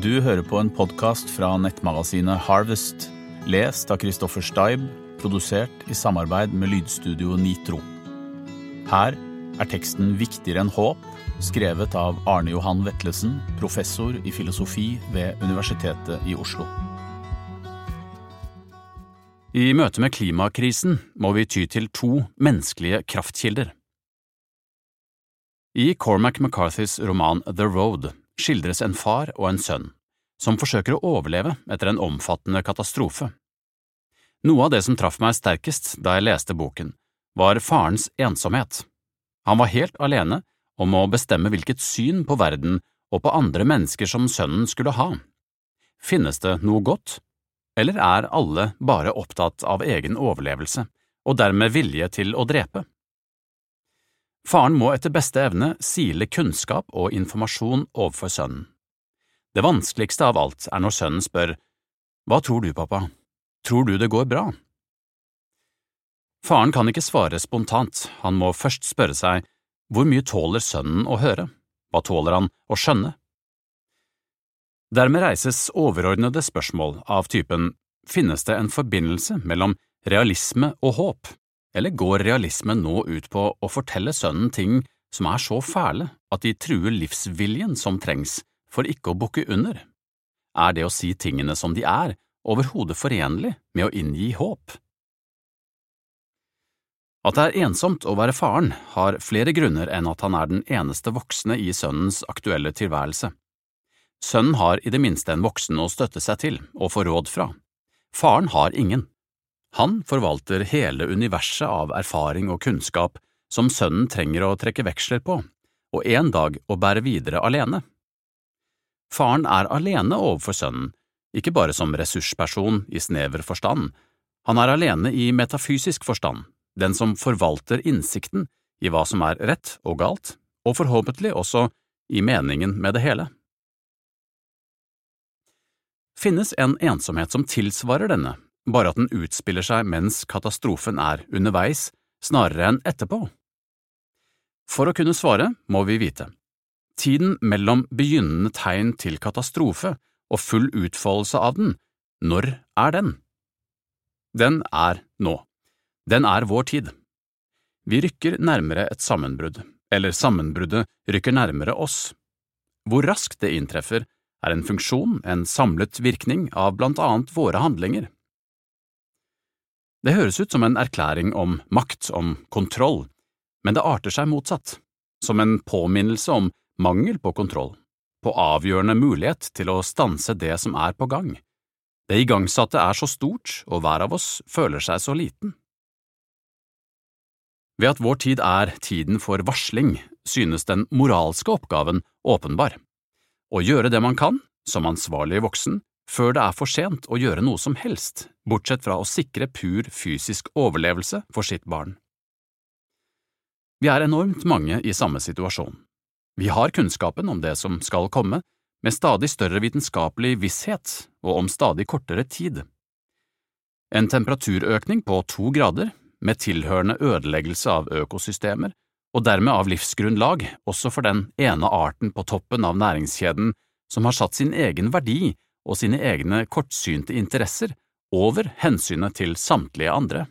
Du hører på en podkast fra nettmagasinet Harvest, lest av Christoffer Steib, produsert i samarbeid med lydstudio Nitro. Her er teksten Viktigere enn håp, skrevet av Arne Johan Vetlesen, professor i filosofi ved Universitetet i Oslo. I møte med klimakrisen må vi ty til to menneskelige kraftkilder. I Cormac McCarthys roman The Road skildres en far og en sønn som forsøker å overleve etter en omfattende katastrofe. Noe av det som traff meg sterkest da jeg leste boken, var farens ensomhet. Han var helt alene om å bestemme hvilket syn på verden og på andre mennesker som sønnen skulle ha. Finnes det noe godt eller er alle bare opptatt av egen overlevelse, og dermed vilje til å drepe? Faren må etter beste evne sile kunnskap og informasjon overfor sønnen. Det vanskeligste av alt er når sønnen spør Hva tror du, pappa, tror du det går bra? Faren kan ikke svare spontant, han må først spørre seg hvor mye tåler sønnen å høre, hva tåler han å skjønne? Dermed reises overordnede spørsmål av typen finnes det en forbindelse mellom realisme og håp, eller går realismen nå ut på å fortelle sønnen ting som er så fæle at de truer livsviljen som trengs for ikke å bukke under? Er det å si tingene som de er, overhodet forenlig med å inngi håp? At det er ensomt å være faren, har flere grunner enn at han er den eneste voksne i sønnens aktuelle tilværelse. Sønnen har i det minste en voksen å støtte seg til og få råd fra. Faren har ingen. Han forvalter hele universet av erfaring og kunnskap som sønnen trenger å trekke veksler på, og en dag å bære videre alene. Faren er alene overfor sønnen, ikke bare som ressursperson i snever forstand, han er alene i metafysisk forstand, den som forvalter innsikten i hva som er rett og galt, og forhåpentlig også i meningen med det hele. Finnes en ensomhet som tilsvarer denne, bare at den utspiller seg mens katastrofen er underveis, snarere enn etterpå. For å kunne svare må vi vite. Tiden mellom begynnende tegn til katastrofe og full utfoldelse av den, når er den? Den er nå. Den er vår tid. Vi rykker nærmere et sammenbrudd, eller sammenbruddet rykker nærmere oss. Hvor raskt det inntreffer, er en funksjon, en samlet virkning av blant annet våre handlinger. Det høres ut som en erklæring om makt, om kontroll, men det arter seg motsatt, som en påminnelse om mangel på kontroll, på avgjørende mulighet til å stanse det som er på gang. Det igangsatte er så stort, og hver av oss føler seg så liten. Ved at vår tid er tiden for varsling, synes den moralske oppgaven åpenbar å gjøre det man kan, som ansvarlig voksen, før det er for sent å gjøre noe som helst, bortsett fra å sikre pur fysisk overlevelse for sitt barn. Vi er enormt mange i samme situasjon. Vi har kunnskapen om det som skal komme, med stadig større vitenskapelig visshet og om stadig kortere tid. En temperaturøkning på to grader, med tilhørende ødeleggelse av økosystemer, og dermed av livsgrunnlag også for den ene arten på toppen av næringskjeden som har satt sin egen verdi og sine egne kortsynte interesser over hensynet til samtlige andre.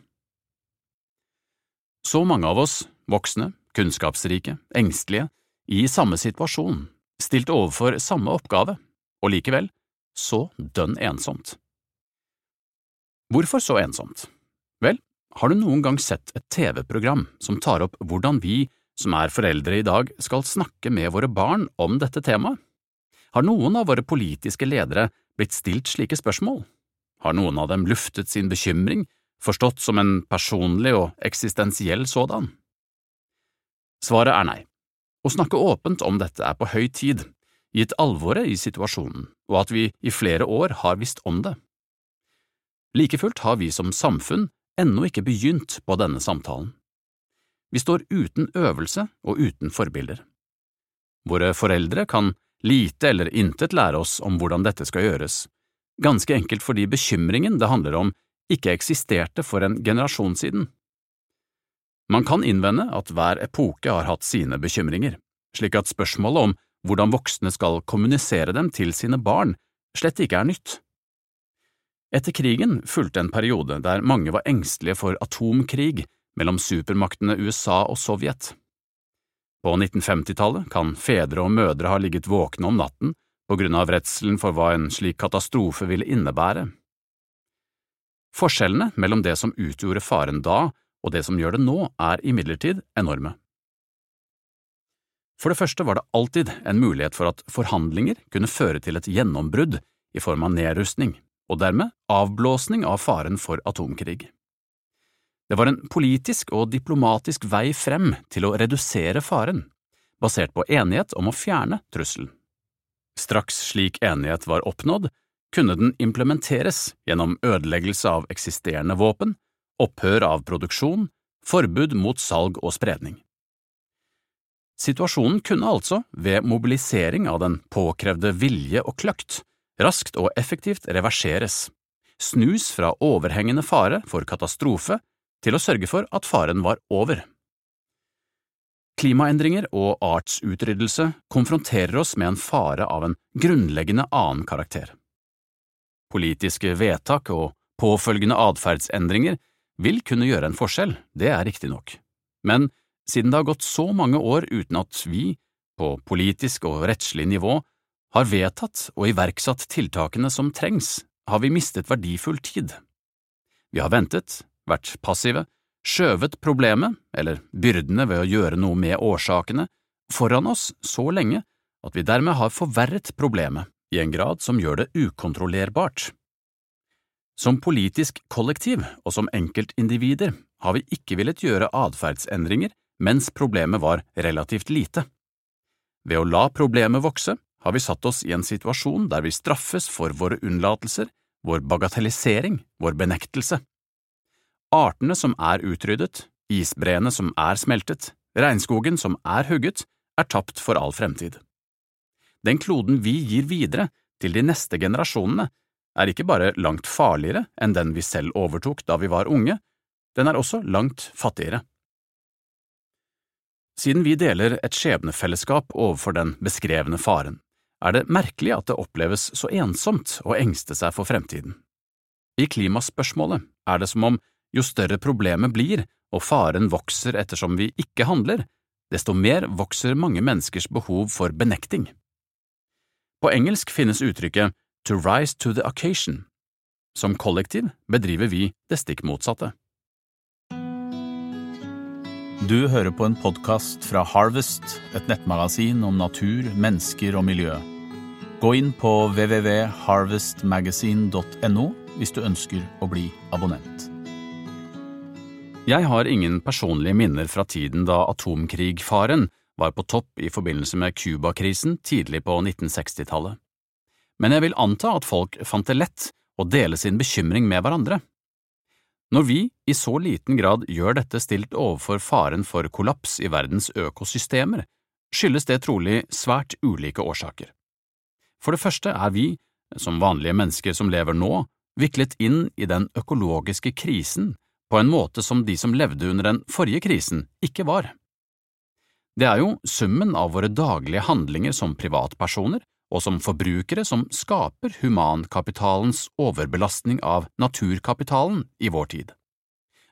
Så mange av oss, voksne, kunnskapsrike, engstelige, i samme situasjon, stilt overfor samme oppgave, og likevel så dønn ensomt. Hvorfor så ensomt? Vel, har du noen gang sett et TV-program som tar opp hvordan vi som er foreldre i dag, skal snakke med våre barn om dette temaet? Har noen av våre politiske ledere blitt stilt slike spørsmål? Har noen av dem luftet sin bekymring, forstått som en personlig og eksistensiell sådan? Svaret er nei. Å snakke åpent om dette er på høy tid, gitt alvoret i situasjonen og at vi i flere år har visst om det. Like fullt har vi som samfunn ennå ikke begynt på denne samtalen. Vi står uten øvelse og uten forbilder. Våre foreldre kan lite eller intet lære oss om hvordan dette skal gjøres, ganske enkelt fordi bekymringen det handler om, ikke eksisterte for en generasjon siden. Man kan innvende at hver epoke har hatt sine bekymringer, slik at spørsmålet om hvordan voksne skal kommunisere dem til sine barn, slett ikke er nytt. Etter krigen fulgte en periode der mange var engstelige for atomkrig mellom supermaktene USA og Sovjet. På 1950-tallet kan fedre og mødre ha ligget våkne om natten på grunn av redselen for hva en slik katastrofe ville innebære. Forskjellene mellom det som utgjorde faren da og det som gjør det nå, er imidlertid enorme. For det første var det alltid en mulighet for at forhandlinger kunne føre til et gjennombrudd i form av nedrustning, og dermed avblåsning av faren for atomkrig. Det var en politisk og diplomatisk vei frem til å redusere faren, basert på enighet om å fjerne trusselen. Straks slik enighet var oppnådd, kunne den implementeres gjennom ødeleggelse av eksisterende våpen, opphør av produksjon, forbud mot salg og spredning. Situasjonen kunne altså, ved mobilisering av den påkrevde vilje og kløkt, raskt og effektivt reverseres, snus fra overhengende fare for katastrofe til å sørge for at faren var over. Klimaendringer og artsutryddelse konfronterer oss med en fare av en grunnleggende annen karakter. Politiske vedtak og påfølgende atferdsendringer vil kunne gjøre en forskjell, det er riktig nok, men siden det har gått så mange år uten at vi, på politisk og rettslig nivå, har vedtatt og iverksatt tiltakene som trengs, har vi mistet verdifull tid. Vi har ventet, vært passive, skjøvet problemet, eller byrdene ved å gjøre noe med årsakene, foran oss så lenge at vi dermed har forverret problemet i en grad som gjør det ukontrollerbart. Som politisk kollektiv og som enkeltindivider har vi ikke villet gjøre atferdsendringer mens problemet var relativt lite. Ved å la problemet vokse har vi satt oss i en situasjon der vi straffes for våre unnlatelser, vår bagatellisering, vår benektelse. Artene som er utryddet, isbreene som er smeltet, regnskogen som er hugget, er tapt for all fremtid. Den kloden vi gir videre til de neste generasjonene, er ikke bare langt farligere enn den vi selv overtok da vi var unge, den er også langt fattigere. Siden vi deler et skjebnefellesskap overfor den beskrevne faren, er det merkelig at det oppleves så ensomt å engste seg for fremtiden. I klimaspørsmålet er det som om jo større problemet blir og faren vokser ettersom vi ikke handler, desto mer vokser mange menneskers behov for benekting. På engelsk finnes uttrykket to rise to the occasion. Som kollektiv bedriver vi det stikk motsatte. Du hører på en podkast fra Harvest, et nettmagasin om natur, mennesker og miljø. Gå inn på www.harvestmagasin.no hvis du ønsker å bli abonnent. Jeg har ingen personlige minner fra tiden da atomkrigfaren var på topp i forbindelse med Cuba-krisen tidlig på 1960-tallet men jeg vil anta at folk fant det lett å dele sin bekymring med hverandre. Når vi i så liten grad gjør dette stilt overfor faren for kollaps i verdens økosystemer, skyldes det trolig svært ulike årsaker. For det første er vi, som vanlige mennesker som lever nå, viklet inn i den økologiske krisen på en måte som de som levde under den forrige krisen, ikke var. Det er jo summen av våre daglige handlinger som privatpersoner og som forbrukere som skaper humankapitalens overbelastning av naturkapitalen i vår tid.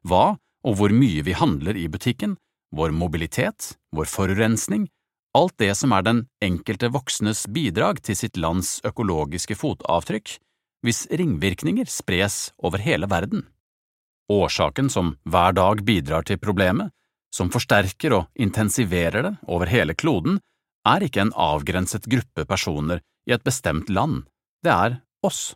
Hva og hvor mye vi handler i butikken, vår mobilitet, vår forurensning, alt det som er den enkelte voksnes bidrag til sitt lands økologiske fotavtrykk, hvis ringvirkninger spres over hele verden. Årsaken som hver dag bidrar til problemet, som forsterker og intensiverer det over hele kloden, er ikke en avgrenset gruppe personer i et bestemt land, det er oss.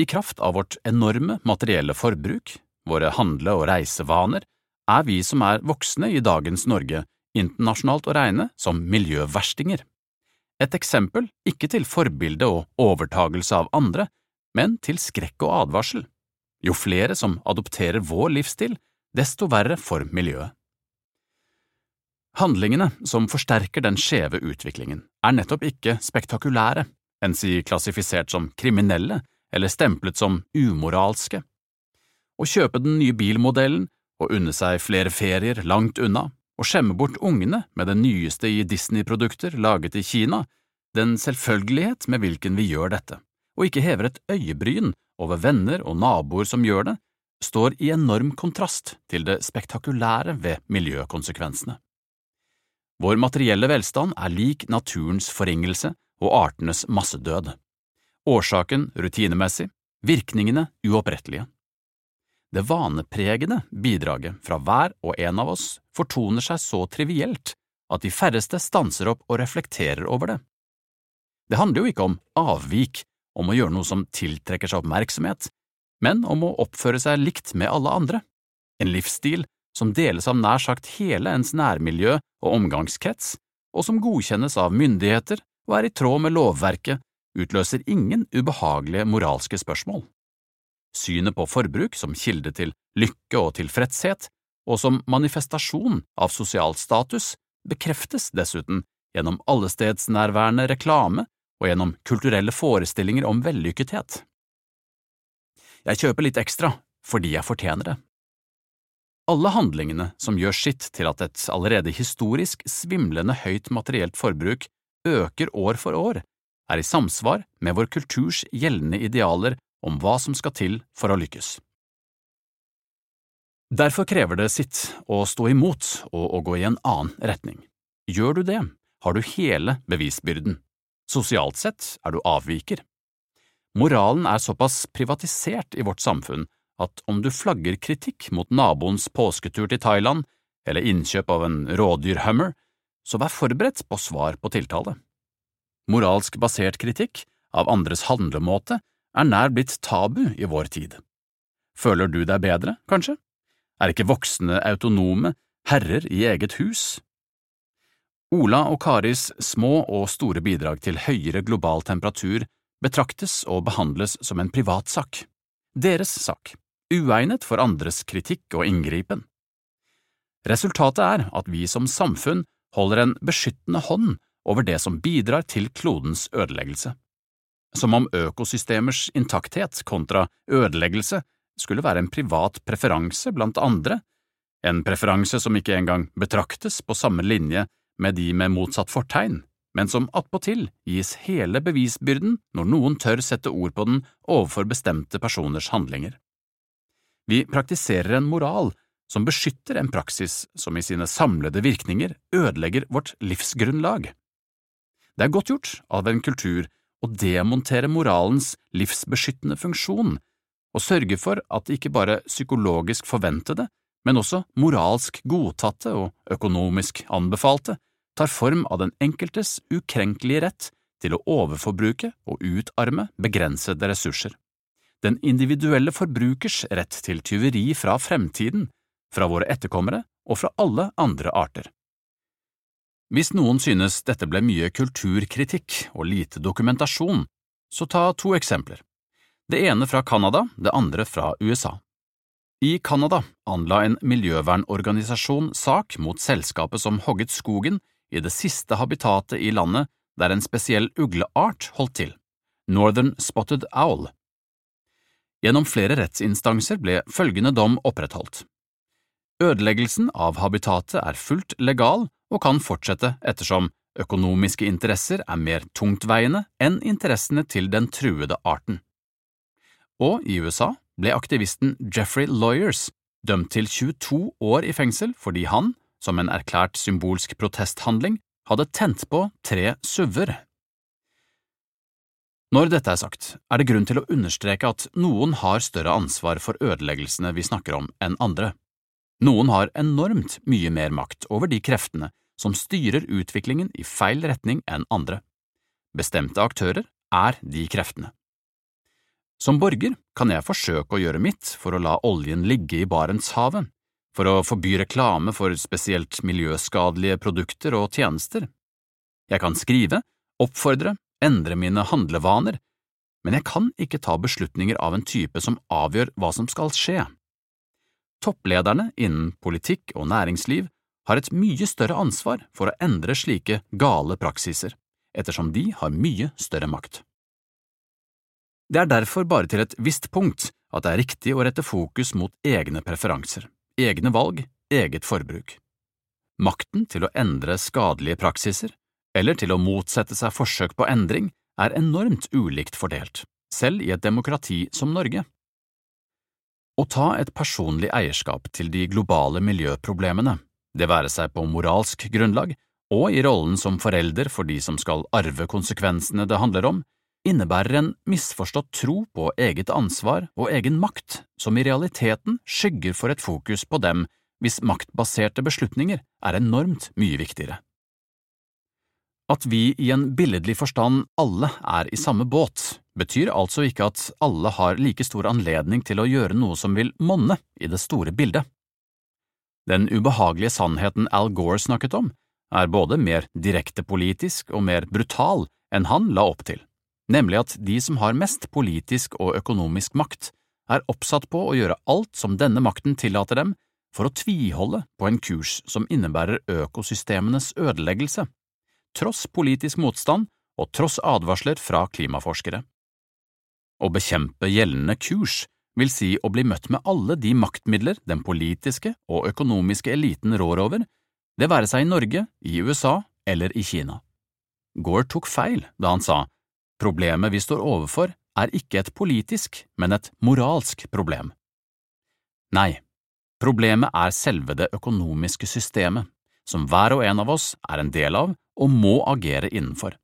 I kraft av vårt enorme materielle forbruk, våre handle- og reisevaner, er vi som er voksne i dagens Norge internasjonalt å regne som miljøverstinger. Et eksempel ikke til forbilde og overtagelse av andre, men til skrekk og advarsel. Jo flere som adopterer vår livsstil, desto verre for miljøet. Handlingene som forsterker den skjeve utviklingen, er nettopp ikke spektakulære, enn si klassifisert som kriminelle eller stemplet som umoralske. Å kjøpe den nye bilmodellen og unne seg flere ferier langt unna, å skjemme bort ungene med det nyeste i Disney-produkter laget i Kina, den selvfølgelighet med hvilken vi gjør dette, og ikke hever et øyebryn over venner og naboer som gjør det, står i enorm kontrast til det spektakulære ved miljøkonsekvensene. Vår materielle velstand er lik naturens forringelse og artenes massedød. Årsaken rutinemessig, virkningene uopprettelige. Det vanepregede bidraget fra hver og en av oss fortoner seg så trivielt at de færreste stanser opp og reflekterer over det. Det handler jo ikke om avvik, om å gjøre noe som tiltrekker seg oppmerksomhet, men om å oppføre seg likt med alle andre, en livsstil som deles av nær sagt hele ens nærmiljø og omgangskrets, og som godkjennes av myndigheter og er i tråd med lovverket, utløser ingen ubehagelige moralske spørsmål. Synet på forbruk som kilde til lykke og tilfredshet, og som manifestasjon av sosial status, bekreftes dessuten gjennom allestedsnærværende reklame og gjennom kulturelle forestillinger om vellykkethet. Jeg kjøper litt ekstra fordi jeg fortjener det. Alle handlingene som gjør sitt til at et allerede historisk svimlende høyt materielt forbruk øker år for år, er i samsvar med vår kulturs gjeldende idealer om hva som skal til for å lykkes. Derfor krever det sitt å stå imot og å gå i en annen retning. Gjør du det, har du hele bevisbyrden. Sosialt sett er du avviker. Moralen er såpass privatisert i vårt samfunn at om du flagger kritikk mot naboens påsketur til Thailand eller innkjøp av en rådyrhummer, så vær forberedt på svar på tiltale. Moralsk basert kritikk av andres handlemåte er nær blitt tabu i vår tid. Føler du deg bedre, kanskje? Er ikke voksne autonome herrer i eget hus? Ola og Karis små og store bidrag til høyere global temperatur betraktes og behandles som en privatsak. Deres sak, uegnet for andres kritikk og inngripen. Resultatet er at vi som samfunn holder en beskyttende hånd over det som bidrar til klodens ødeleggelse. Som om økosystemers intakthet kontra ødeleggelse skulle være en privat preferanse blant andre, en preferanse som ikke engang betraktes på samme linje med de med motsatt fortegn, men som attpåtil gis hele bevisbyrden når noen tør sette ord på den overfor bestemte personers handlinger. Vi praktiserer en moral som beskytter en praksis som i sine samlede virkninger ødelegger vårt livsgrunnlag. Det er godt gjort av en kultur å demontere moralens livsbeskyttende funksjon og sørge for at ikke bare psykologisk forventede, men også moralsk godtatte og økonomisk anbefalte tar form av den enkeltes ukrenkelige rett til å overforbruke og utarme begrensede ressurser. Den individuelle forbrukers rett til tyveri fra fremtiden, fra våre etterkommere og fra alle andre arter. Hvis noen synes dette ble mye kulturkritikk og lite dokumentasjon, så ta to eksempler. Det ene fra Canada, det andre fra USA. I Canada anla en miljøvernorganisasjon sak mot selskapet som hogget skogen i det siste habitatet i landet der en spesiell ugleart holdt til, Northern Spotted Owl. Gjennom flere rettsinstanser ble følgende dom opprettholdt. Ødeleggelsen av habitatet er fullt legal og kan fortsette ettersom økonomiske interesser er mer tungtveiende enn interessene til den truede arten. Og i USA ble aktivisten Jeffrey Lawyers dømt til 22 år i fengsel fordi han, som en erklært symbolsk protesthandling, hadde tent på tre suver. Når dette er sagt, er det grunn til å understreke at noen har større ansvar for ødeleggelsene vi snakker om enn andre. Noen har enormt mye mer makt over de kreftene som styrer utviklingen i feil retning enn andre. Bestemte aktører er de kreftene. Som borger kan jeg forsøke å gjøre mitt for å la oljen ligge i Barentshavet, for å forby reklame for spesielt miljøskadelige produkter og tjenester. Jeg kan skrive, oppfordre, endre mine handlevaner, men jeg kan ikke ta beslutninger av en type som avgjør hva som skal skje. Topplederne innen politikk og næringsliv har et mye større ansvar for å endre slike gale praksiser, ettersom de har mye større makt. Det er derfor bare til et visst punkt at det er riktig å rette fokus mot egne preferanser egne valg, eget forbruk. makten til å endre skadelige praksiser, eller til å motsette seg forsøk på endring, er enormt ulikt fordelt, selv i et demokrati som Norge. Å ta et personlig eierskap til de globale miljøproblemene, det være seg på moralsk grunnlag og i rollen som forelder for de som skal arve konsekvensene det handler om, innebærer en misforstått tro på eget ansvar og egen makt som i realiteten skygger for et fokus på dem hvis maktbaserte beslutninger er enormt mye viktigere. At vi i en billedlig forstand alle er i samme båt, betyr altså ikke at alle har like stor anledning til å gjøre noe som vil monne i det store bildet. Den ubehagelige sannheten Al Gore snakket om, er både mer direkte politisk og mer brutal enn han la opp til, nemlig at de som har mest politisk og økonomisk makt, er oppsatt på å gjøre alt som denne makten tillater dem for å tviholde på en kurs som innebærer økosystemenes ødeleggelse tross politisk motstand og tross advarsler fra klimaforskere. Å bekjempe gjeldende kurs vil si å bli møtt med alle de maktmidler den politiske og økonomiske eliten rår over, det være seg i Norge, i USA eller i Kina. Gore tok feil da han sa problemet vi står overfor er ikke et politisk, men et moralsk problem. Nei, problemet er selve det økonomiske systemet, som hver og en av oss er en del av og må agere innenfor.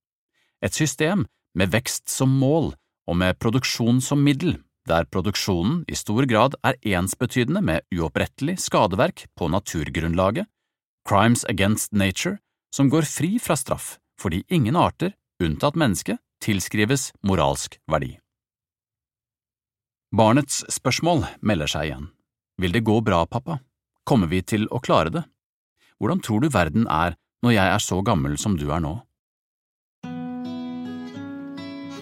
Et system med vekst som mål og med produksjon som middel, der produksjonen i stor grad er ensbetydende med uopprettelig skadeverk på naturgrunnlaget, crimes against nature, som går fri fra straff fordi ingen arter, unntatt mennesket, tilskrives moralsk verdi. Barnets spørsmål melder seg igjen. Vil det gå bra, pappa? Kommer vi til å klare det? Hvordan tror du verden er når jeg er så gammel som du er nå.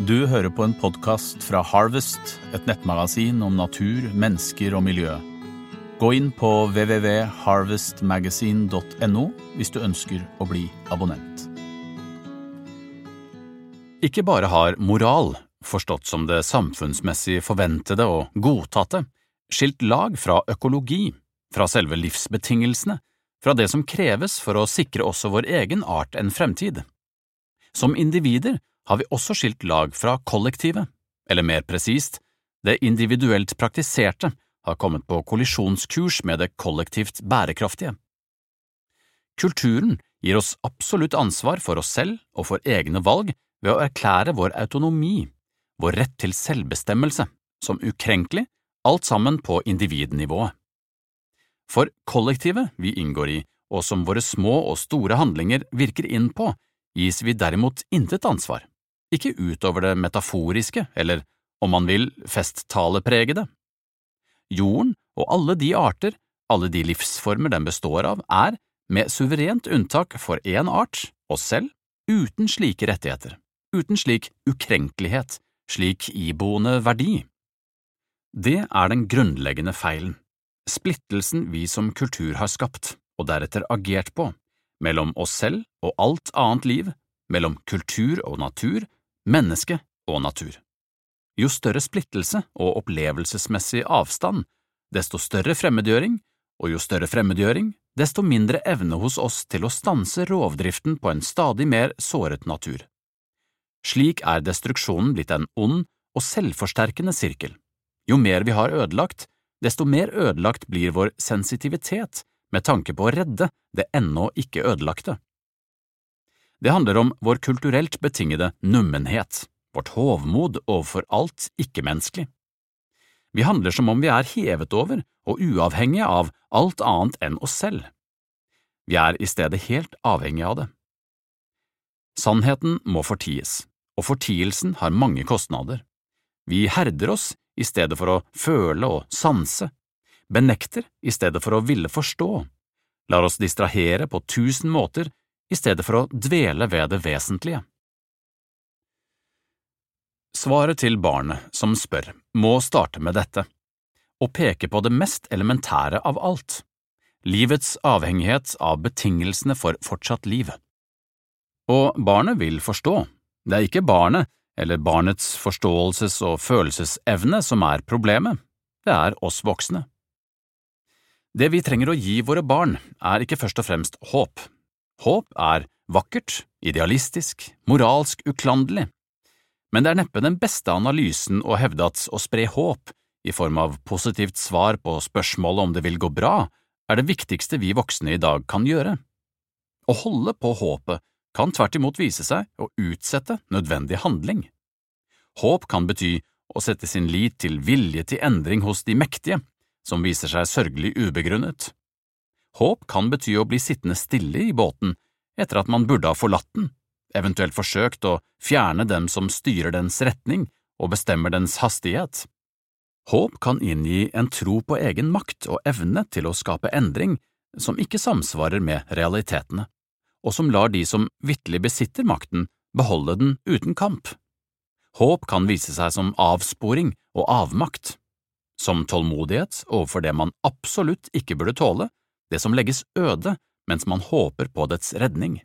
Du hører på en podkast fra Harvest, et nettmagasin om natur, mennesker og miljø. Gå inn på www.harvestmagasin.no hvis du ønsker å bli abonnent. Ikke bare har moral, forstått som det samfunnsmessig forventede og godtatte, skilt lag fra økologi, fra selve livsbetingelsene, fra det som kreves for å sikre også vår egen art en fremtid. Som individer har vi også skilt lag fra kollektivet, eller mer presist, det individuelt praktiserte har kommet på kollisjonskurs med det kollektivt bærekraftige. Kulturen gir oss absolutt ansvar for oss selv og for egne valg ved å erklære vår autonomi, vår rett til selvbestemmelse, som ukrenkelig, alt sammen på individnivået. For kollektivet vi inngår i, og som våre små og store handlinger virker inn på, gis vi derimot intet ansvar, ikke utover det metaforiske eller, om man vil, festtalepregede. Jorden og alle de arter, alle de livsformer den består av, er, med suverent unntak for én art, oss selv, uten slike rettigheter, uten slik ukrenkelighet, slik iboende verdi. Det er den grunnleggende feilen splittelsen vi som kultur har skapt og deretter agert på, mellom oss selv og alt annet liv, mellom kultur og natur, menneske og natur. Jo større splittelse og opplevelsesmessig avstand, desto større fremmedgjøring, og jo større fremmedgjøring, desto mindre evne hos oss til å stanse rovdriften på en stadig mer såret natur. Slik er destruksjonen blitt en ond og selvforsterkende sirkel. Jo mer vi har ødelagt, desto mer ødelagt blir vår sensitivitet med tanke på å redde det ennå ikke ødelagte. Det handler om vår kulturelt betingede nummenhet, vårt hovmod overfor alt ikke-menneskelig. Vi handler som om vi er hevet over og uavhengige av alt annet enn oss selv. Vi er i stedet helt avhengige av det. Sannheten må forties, og fortielsen har mange kostnader. Vi herder oss i stedet for å føle og sanse, benekter i stedet for å ville forstå, lar oss distrahere på tusen måter i stedet for å dvele ved det vesentlige. Svaret til barnet som spør, må starte med dette, og peke på det mest elementære av alt, livets avhengighet av betingelsene for fortsatt liv. Og barnet vil forstå, det er ikke barnet eller barnets forståelses- og følelsesevne som er problemet, det er oss voksne. Det vi trenger å gi våre barn, er ikke først og fremst håp. Håp er vakkert, idealistisk, moralsk uklanderlig. Men det er neppe den beste analysen å hevde at å spre håp, i form av positivt svar på spørsmålet om det vil gå bra, er det viktigste vi voksne i dag kan gjøre. Å holde på håpet kan tvert imot vise seg å utsette nødvendig handling. Håp kan bety å sette sin lit til vilje til endring hos de mektige, som viser seg sørgelig ubegrunnet. Håp kan bety å bli sittende stille i båten etter at man burde ha forlatt den, eventuelt forsøkt å fjerne dem som styrer dens retning og bestemmer dens hastighet. Håp kan inngi en tro på egen makt og evne til å skape endring som ikke samsvarer med realitetene, og som lar de som vitterlig besitter makten, beholde den uten kamp. Håp kan vise seg som avsporing og avmakt, som tålmodighet overfor det man absolutt ikke burde tåle, det som legges øde mens man håper på dets redning.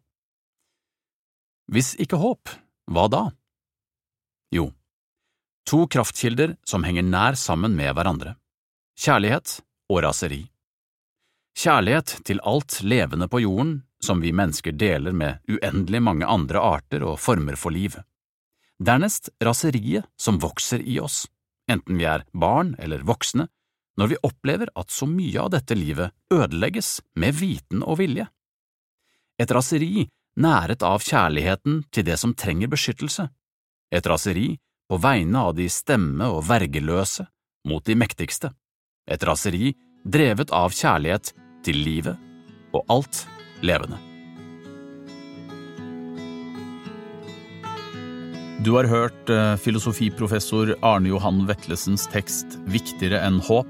Hvis ikke håp, hva da? Jo, To kraftkilder som henger nær sammen med hverandre – kjærlighet og raseri. Kjærlighet til alt levende på jorden som vi mennesker deler med uendelig mange andre arter og former for liv. Dernest raseriet som vokser i oss, enten vi er barn eller voksne, når vi opplever at så mye av dette livet ødelegges med viten og vilje. Et raseri næret av kjærligheten til det som trenger beskyttelse, et raseri på vegne av de stemme- og vergeløse mot de mektigste, et raseri drevet av kjærlighet til livet og alt levende. Du har hørt eh, filosofiprofessor Arne Johan Vetlesens tekst Viktigere enn håp,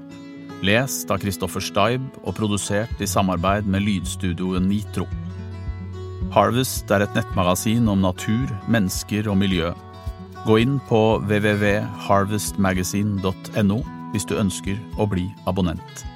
lest av Kristoffer Steib og produsert i samarbeid med lydstudioet Nitro. Harvest er et nettmagasin om natur, mennesker og miljø Gå inn på www.harvestmagazine.no hvis du ønsker å bli abonnent.